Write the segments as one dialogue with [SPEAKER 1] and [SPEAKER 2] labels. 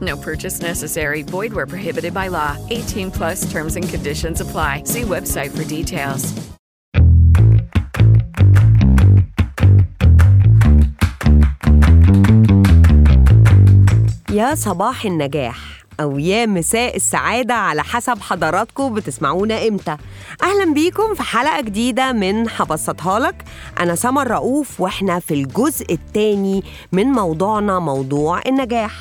[SPEAKER 1] No purchase necessary. Void where prohibited by law. 18 plus terms and conditions apply. See website for details.
[SPEAKER 2] يا صباح النجاح أو يا مساء السعادة على حسب حضراتكم بتسمعونا إمتى أهلا بيكم في حلقة جديدة من هبسطها لك أنا سمر رؤوف وإحنا في الجزء الثاني من موضوعنا موضوع النجاح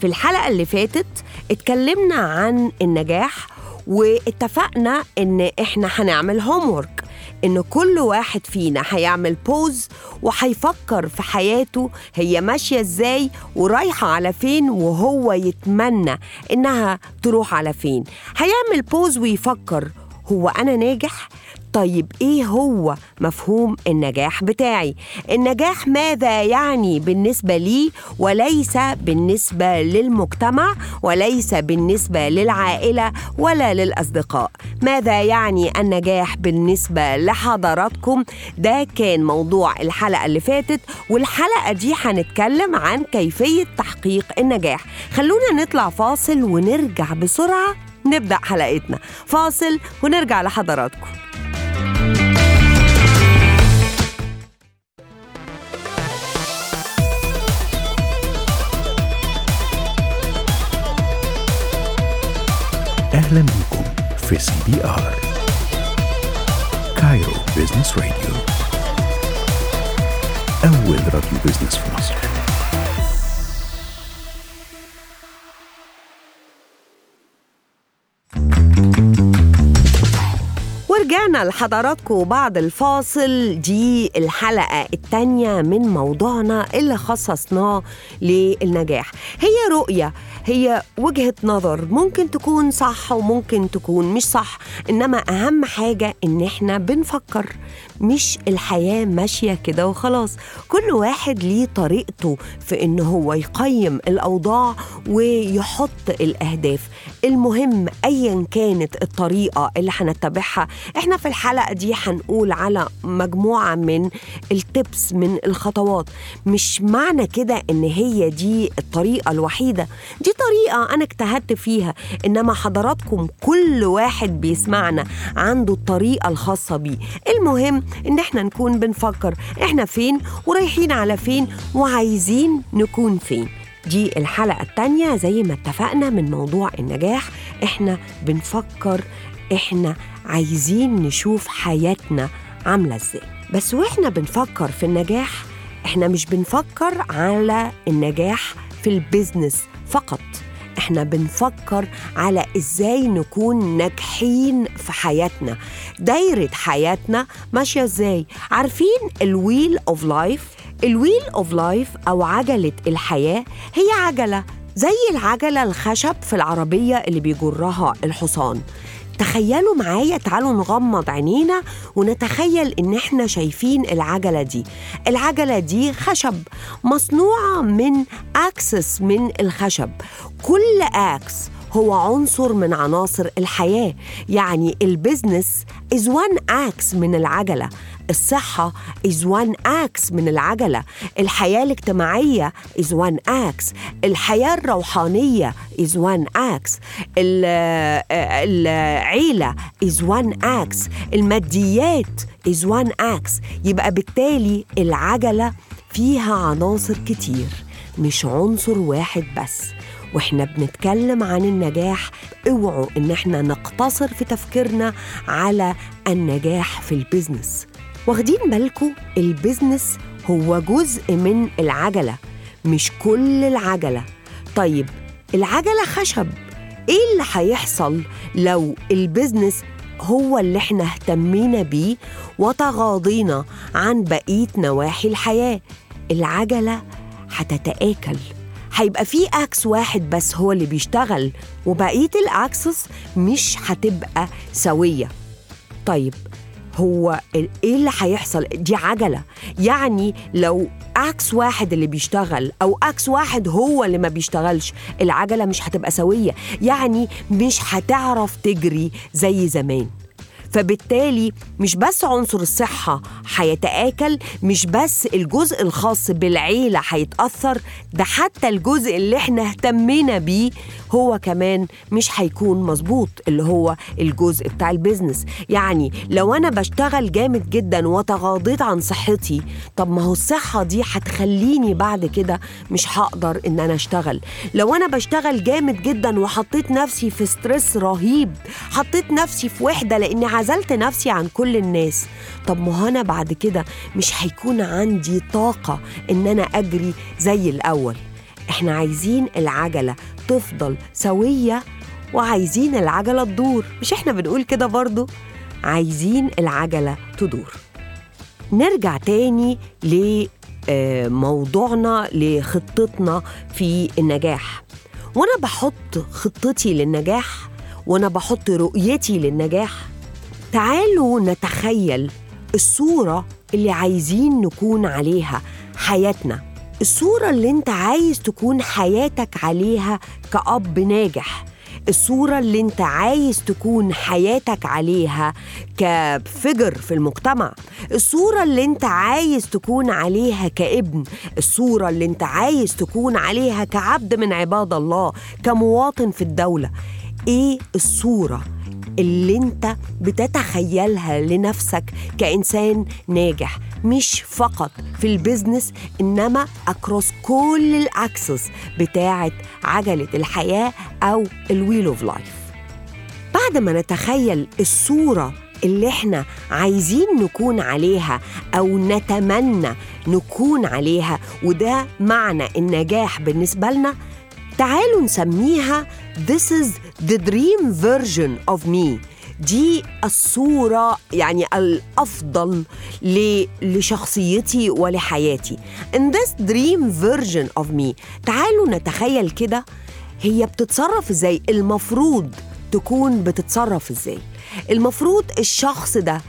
[SPEAKER 2] في الحلقة اللي فاتت اتكلمنا عن النجاح واتفقنا إن إحنا هنعمل homework إن كل واحد فينا هيعمل pause وهيفكر في حياته هي ماشية إزاي ورايحة على فين وهو يتمنى إنها تروح على فين. هيعمل بوز ويفكر هو أنا ناجح؟ طيب إيه هو مفهوم النجاح بتاعي؟ النجاح ماذا يعني بالنسبة لي وليس بالنسبة للمجتمع وليس بالنسبة للعائلة ولا للأصدقاء؟ ماذا يعني النجاح بالنسبة لحضراتكم؟ ده كان موضوع الحلقة اللي فاتت والحلقة دي هنتكلم عن كيفية تحقيق النجاح. خلونا نطلع فاصل ونرجع بسرعة نبدأ حلقتنا. فاصل ونرجع لحضراتكم.
[SPEAKER 3] في CBR Cairo Business Radio أول راديو business في مصر
[SPEAKER 2] ورجعنا لحضراتكم بعد الفاصل. دي الحلقة التانية من موضوعنا اللي خصصناه للنجاح. هي رؤية هي وجهة نظر. ممكن تكون صح وممكن تكون مش صح إنما أهم حاجة إن إحنا بنفكر مش الحياة ماشية كده وخلاص. كل واحد ليه طريقته في إن هو يقيم الأوضاع ويحط الأهداف. المهم أيا كانت الطريقة اللي هنتبعها إحنا في الحلقة دي هنقول على مجموعة من التبس من الخطوات. مش معنى كده إن هي دي الطريقة الوحيدة. دي طريقة أنا اجتهدت فيها إنما حضراتكم كل واحد بيسمعنا عنده الطريقة الخاصة بيه. المهم إن إحنا نكون بنفكر إحنا فين ورايحين على فين وعايزين نكون فين. دي الحلقة التانية زي ما اتفقنا من موضوع النجاح إحنا بنفكر إحنا عايزين نشوف حياتنا عاملة إزاي. بس وإحنا بنفكر في النجاح إحنا مش بنفكر على النجاح في ال business فقط. إحنا بنفكر على إزاي نكون ناجحين في حياتنا. دايرة حياتنا ماشية إزاي؟ عارفين ال wheel of life ال wheel of life أو عجلة الحياة هي عجلة زي العجلة الخشب في العربية اللي بيجرها الحصان. تخيلوا معايا تعالوا نغمض عينينا ونتخيل إن إحنا شايفين العجلة دي. العجلة دي خشب مصنوعة من axes من الخشب. كل axe هو عنصر من عناصر الحياة. يعني ال business is one axe من العجلة. الصحة is one axe من العجلة. الحياة الاجتماعية is one axe. الحياة الروحانية is one axe. ال- العيلة is one axe. الماديات is one axe. يبقى بالتالي العجلة فيها عناصر كتير مش عنصر واحد بس. وإحنا بنتكلم عن النجاح اوعوا ان إحنا نقتصر في تفكيرنا على النجاح في البيزنس. واخدين بالكم ال business هو جزء من العجلة مش كل العجلة. طيب العجلة خشب. إيه اللي هيحصل لو ال business هو اللي إحنا اهتمينا بيه وتغاضينا عن بقية نواحي الحياة؟ العجلة هتتآكل. هيبقى في axe واحد بس هو اللي بيشتغل وبقية ال axes مش هتبقى سوية. طيب هو إيه اللي هيحصل؟ دي عجلة. يعني لو axe واحد اللي بيشتغل أو axe واحد هو اللي ما بيشتغلش العجلة مش هتبقى سوية. يعني مش هتعرف تجري زي زمان. فبالتالي مش بس عنصر الصحة هيتآكل مش بس الجزء الخاص بالعيلة هيتأثر ده حتى الجزء اللي إحنا اهتمينا بيه هو كمان مش هيكون مظبوط اللي هو الجزء بتاع ال business. يعني لو أنا بشتغل جامد جدا وتغاضيت عن صحتي طب ما هو الصحة دي هتخليني بعد كده مش هقدر إن أنا أشتغل. لو أنا بشتغل جامد جدا وحطيت نفسي في stress رهيب حطيت نفسي في وحدة لأني عزلت نفسي عن كل الناس. طب ما أنا بعد كده مش هيكون عندي طاقة إن أنا أجري زي الأول. إحنا عايزين العجلة تفضل سوية وعايزين العجلة تدور. مش إحنا بنقول كده برضو؟ عايزين العجلة تدور. نرجع تاني لموضوعنا لخطتنا في النجاح. وأنا بحط خطتي للنجاح وأنا بحط رؤيتي للنجاح. تعالوا نتخيل الصورة اللي عايزين نكون عليها حياتنا. الصورة اللي انت عايز تكون حياتك عليها كأب ناجح. الصورة اللي انت عايز تكون حياتك عليها كفجر في المجتمع. الصورة اللي انت عايز تكون عليها كابن. الصورة اللي انت عايز تكون عليها كعبد من عباد الله كمواطن في الدولة. إيه الصورة اللي انت بتتخيلها لنفسك كإنسان ناجح مش فقط في ال business إنما across كل ال axes بتاعة عجلة الحياة أو ال wheel of life بعد ما نتخيل الصورة اللي إحنا عايزين نكون عليها أو نتمنى نكون عليها وده معنى النجاح بالنسبة لنا تعالوا نسميها This is the dream version of me. دي الصورة يعني الأفضل لشخصيتي ولحياتي. In this dream version of me تعالوا نتخيل كده هي بتتصرف إزاي؟ المفروض تكون بتتصرف إزاي؟ المفروض الشخص ده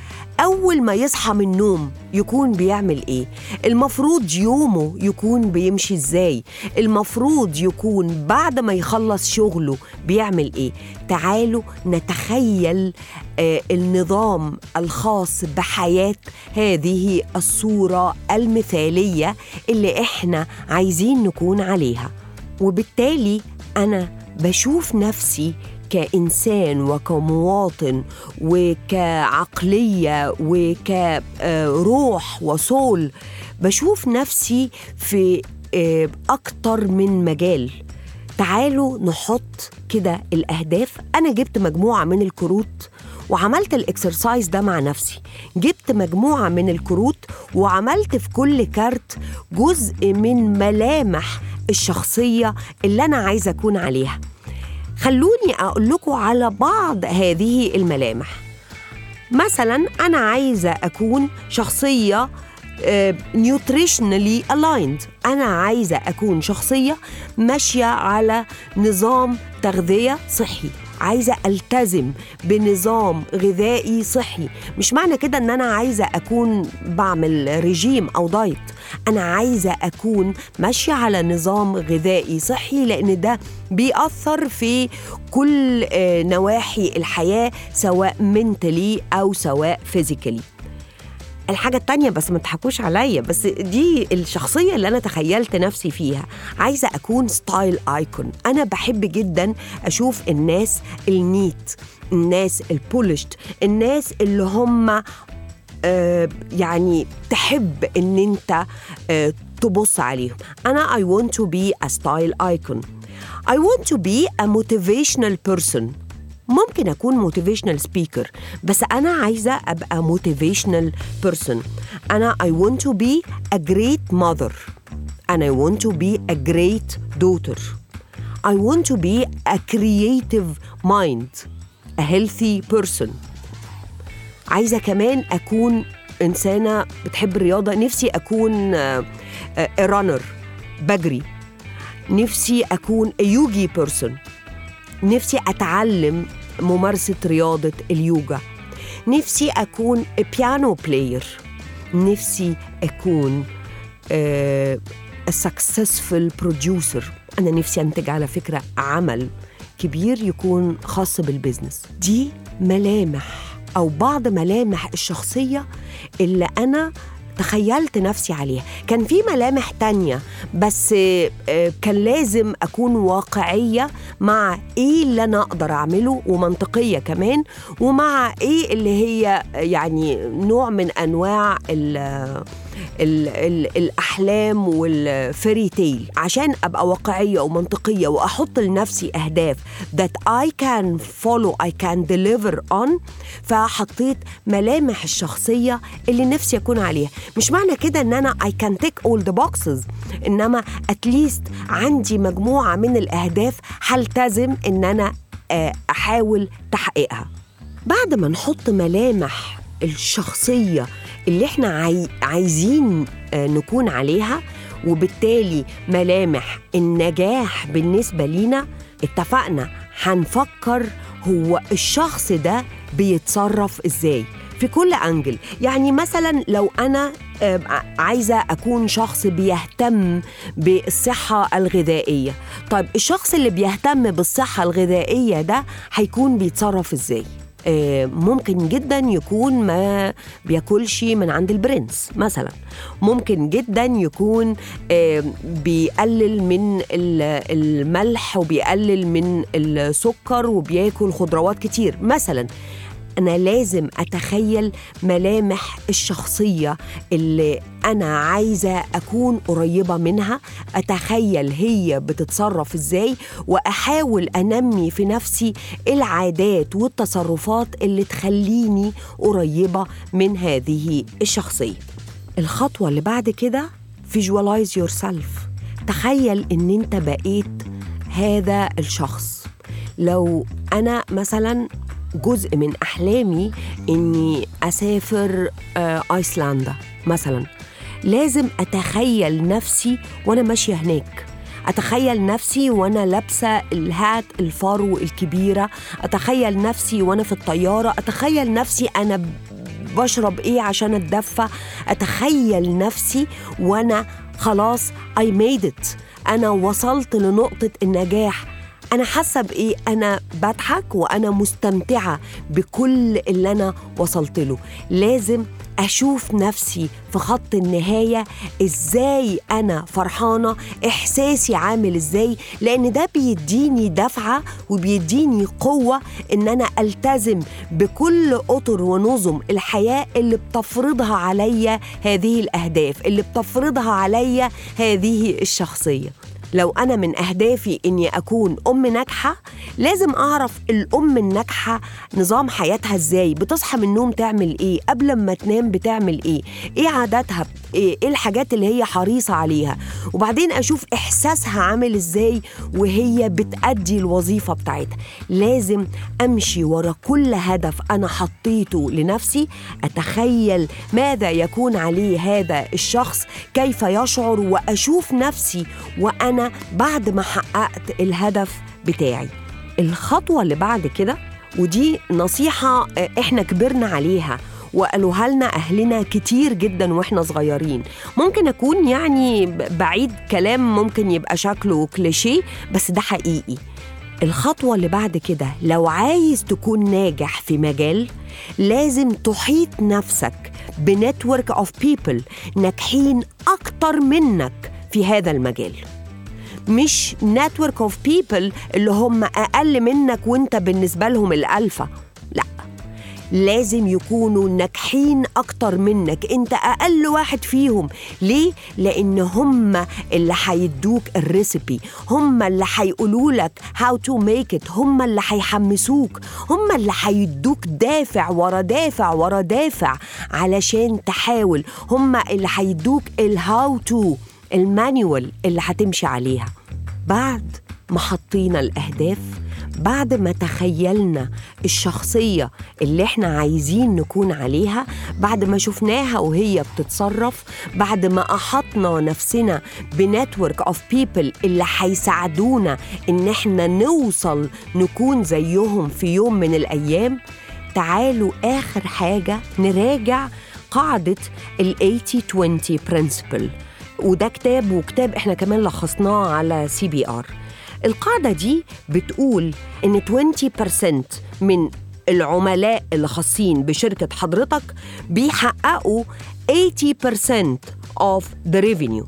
[SPEAKER 2] أول ما يصحى من النوم يكون بيعمل إيه؟ المفروض يومه يكون بيمشي إزاي؟ المفروض يكون بعد ما يخلص شغله بيعمل إيه؟ تعالوا نتخيل آه النظام الخاص بحياة هذه الصورة المثالية اللي إحنا عايزين نكون عليها وبالتالي أنا بشوف نفسي كإنسان وكمواطن وكعقلية وكروح وصول بشوف نفسي في آه، أكتر من مجال. تعالوا نحط كده الأهداف. أنا جبت مجموعة من الكروت وعملت ال exercise ده مع نفسي. جبت مجموعة من الكروت وعملت في كل كارت جزء من ملامح الشخصية اللي أنا عايزة أكون عليها. خلوني أقول لكم على بعض هذه الملامح. مثلا أنا عايزة أكون شخصية nutritionally aligned أنا عايزة أكون شخصية ماشية على نظام تغذية صحي. عايزة ألتزم بنظام غذائي صحي. مش معنى كده إن أنا عايزة أكون بعمل رجيم أو diet. أنا عايزة أكون ماشية على نظام غذائي صحي لأن ده بيأثر في كل آه، نواحي الحياة سواء mentally أو سواء physically الحاجة التانية بس ما تضحكوش عليا بس دي الشخصية اللي أنا تخيلت نفسي فيها. عايزة أكون style icon أنا بحب جدا أشوف الناس ال neat الناس ال polished الناس اللي هم يعني تحب ان انت آه، تبص عليهم أنا I want to be a style icon I want to be a motivational person ممكن أكون motivational speaker بس أنا عايزة أبقى motivational person أنا I want to be a great mother and I want to be a great daughter I want to be a creative mind a healthy person عايزة كمان أكون إنسانة بتحب الرياضة. نفسي أكون runner بجري. نفسي أكون yogi person نفسي أتعلم ممارسة رياضة اليوجا. نفسي أكون piano player نفسي أكون آه، a successful producer. أنا نفسي أنتج على فكرة عمل كبير يكون خاص بال business دي ملامح. أو بعض ملامح الشخصية اللي أنا تخيلت نفسي عليها. كان في ملامح تانية بس آه، كان لازم أكون واقعية مع إيه اللي أنا أقدر أعمله ومنطقية كمان ومع إيه اللي هي يعني نوع من أنواع ال ال ال الأحلام والفيري تيل عشان أبقى واقعية ومنطقية وأحط لنفسي أهداف that I can follow I can deliver on فحطيت ملامح الشخصية اللي نفسي أكون عليها. مش معنى كده إن أنا I can tick all the boxes إنما least عندي مجموعة من الأهداف هلتزم إن أنا آه، أحاول تحقيقها. بعد ما نحط ملامح الشخصية اللي إحنا عاي... عايزين آه، نكون عليها وبالتالي ملامح النجاح بالنسبة لينا اتفقنا هنفكر هو الشخص ده بيتصرف إزاي. في كل أنجل يعني مثلا لو أنا عايزة أكون شخص بيهتم بالصحة الغذائية طيب الشخص اللي بيهتم بالصحة الغذائية ده هيكون بيتصرف إزاي؟ آه، ممكن جدا يكون ما بياكلش من عند البرنس مثلا. ممكن جدا يكون آه، بيقلل من ال- الملح وبيقلل من السكر وبياكل خضروات كتير. مثلا أنا لازم أتخيل ملامح الشخصية اللي أنا عايزة أكون قريبة منها أتخيل هي بتتصرف إزاي وأحاول أنمي في نفسي العادات والتصرفات اللي تخليني قريبة من هذه الشخصية. الخطوة اللي بعد كده visualize yourself. تخيل إن أنت بقيت هذا الشخص. لو أنا مثلا جزء من أحلامي إني أسافر آه، أيسلندا مثلا. لازم أتخيل نفسي وأنا ماشية هناك. أتخيل نفسي وأنا لابسة الهات الفرو الكبيرة. أتخيل نفسي وأنا في الطيارة. أتخيل نفسي أنا بشرب إيه عشان أتدفى. أتخيل نفسي وأنا خلاص I made it. أنا وصلت لنقطة النجاح. أنا حاسة بإيه؟ أنا بضحك وأنا مستمتعة بكل اللي أنا وصلت له لازم أشوف نفسي في خط النهاية إزاي أنا فرحانة إحساسي عامل إزاي لأن ده بيديني دفعة وبيديني قوة إن أنا ألتزم بكل أطر ونظم الحياة اللي بتفرضها عليا هذه الأهداف اللي بتفرضها عليا هذه الشخصية لو أنا من أهدافي إني أكون أم ناجحة لازم أعرف الأم الناجحة نظام حياتها إزاي بتصحى من النوم تعمل إيه قبل ما تنام بتعمل إيه إيه عاداتها إيه إيه الحاجات اللي هي حريصة عليها. وبعدين أشوف إحساسها عامل إزاي وهي بتأدي الوظيفة بتاعتها. لازم أمشي ورا كل هدف أنا حطيته لنفسي أتخيل ماذا يكون عليه هذا الشخص كيف يشعر وأشوف نفسي وأنا بعد ما حققت الهدف بتاعي. الخطوة اللي بعد كده ودي نصيحة آه، إحنا كبرنا عليها وقالوها لنا أهلنا كتير جدا وإحنا صغيرين. ممكن أكون يعني بعيد كلام ممكن يبقى شكله كليشيه بس ده حقيقي. الخطوة اللي بعد كده لو عايز تكون ناجح في مجال لازم تحيط نفسك ب network of people ناجحين أكتر منك في هذا المجال. مش network of people اللي هم أقل منك وأنت بالنسبة لهم الألفا لا لازم يكونوا ناجحين أكتر منك. أنت أقل واحد فيهم. ليه؟ لأن هم اللي هيدوك ال recipe هم اللي هيقولوا لك how to make it هم اللي هيحمسوك. هم اللي هيدوك دافع ورا دافع ورا دافع علشان تحاول. هم اللي هيدوك ال how to ال manual اللي هتمشي عليها. بعد ما حطينا الأهداف بعد ما تخيلنا الشخصية اللي إحنا عايزين نكون عليها بعد ما شفناها وهي بتتصرف بعد ما أحطنا نفسنا ب network of people اللي هيساعدونا إن إحنا نوصل نكون زيهم في يوم من الأيام تعالوا آخر حاجة نراجع قاعدة ال 80-20 principle. وده كتاب وكتاب إحنا كمان لخصناه على سي بي ار القاعدة دي بتقول إن 20% من العملاء اللي خاصين بشركة حضرتك بيحققوا 80% of the revenue.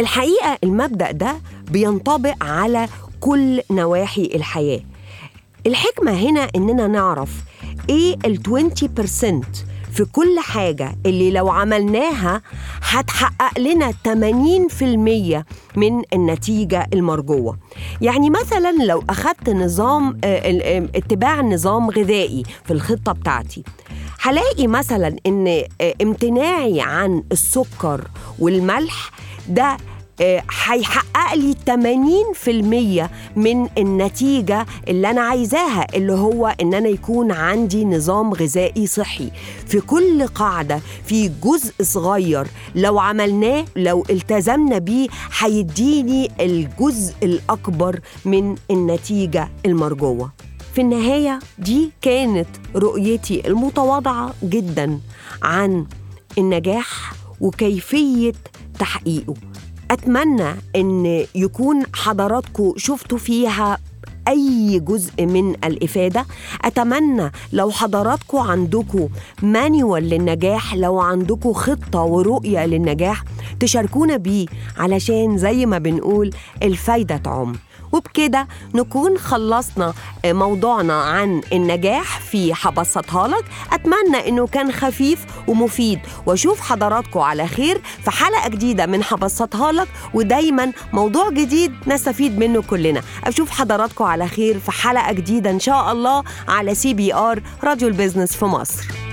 [SPEAKER 2] الحقيقة المبدأ ده بينطبق على كل نواحي الحياة. الحكمة هنا إننا نعرف إيه ال 20% في كل حاجة. اللي لو عملناها هتحقق لنا 80% من النتيجة المرجوة. يعني مثلا لو أخدت نظام آه، اتباع نظام غذائي في الخطة بتاعتي هلاقي مثلا إن آه، امتناعي عن السكر والملح ده هيحقق لي 80% من النتيجة اللي أنا عايزاها اللي هو إن أنا يكون عندي نظام غذائي صحي. في كل قاعدة في جزء صغير لو عملناه لو التزمنا بيه هيديني الجزء الأكبر من النتيجة المرجوة. في النهاية دي كانت رؤيتي المتواضعة جدا عن النجاح وكيفية تحقيقه. أتمنى إن يكون حضراتكم شفتوا فيها أي جزء من الإفادة. أتمنى لو حضراتكم عندكم manual للنجاح لو عندكم خطة ورؤية للنجاح تشاركونا بيه علشان زي ما بنقول الفايدة تعم. وبكده نكون خلصنا موضوعنا عن النجاح في هبسطها لك أتمنى إنه كان خفيف ومفيد. وأشوف حضراتكم على خير في حلقة جديدة من هبسطها لك ودايما موضوع جديد نستفيد منه كلنا. أشوف حضراتكم على خير في حلقة جديدة إن شاء الله على سي بي
[SPEAKER 3] آر راديو ال business في مصر.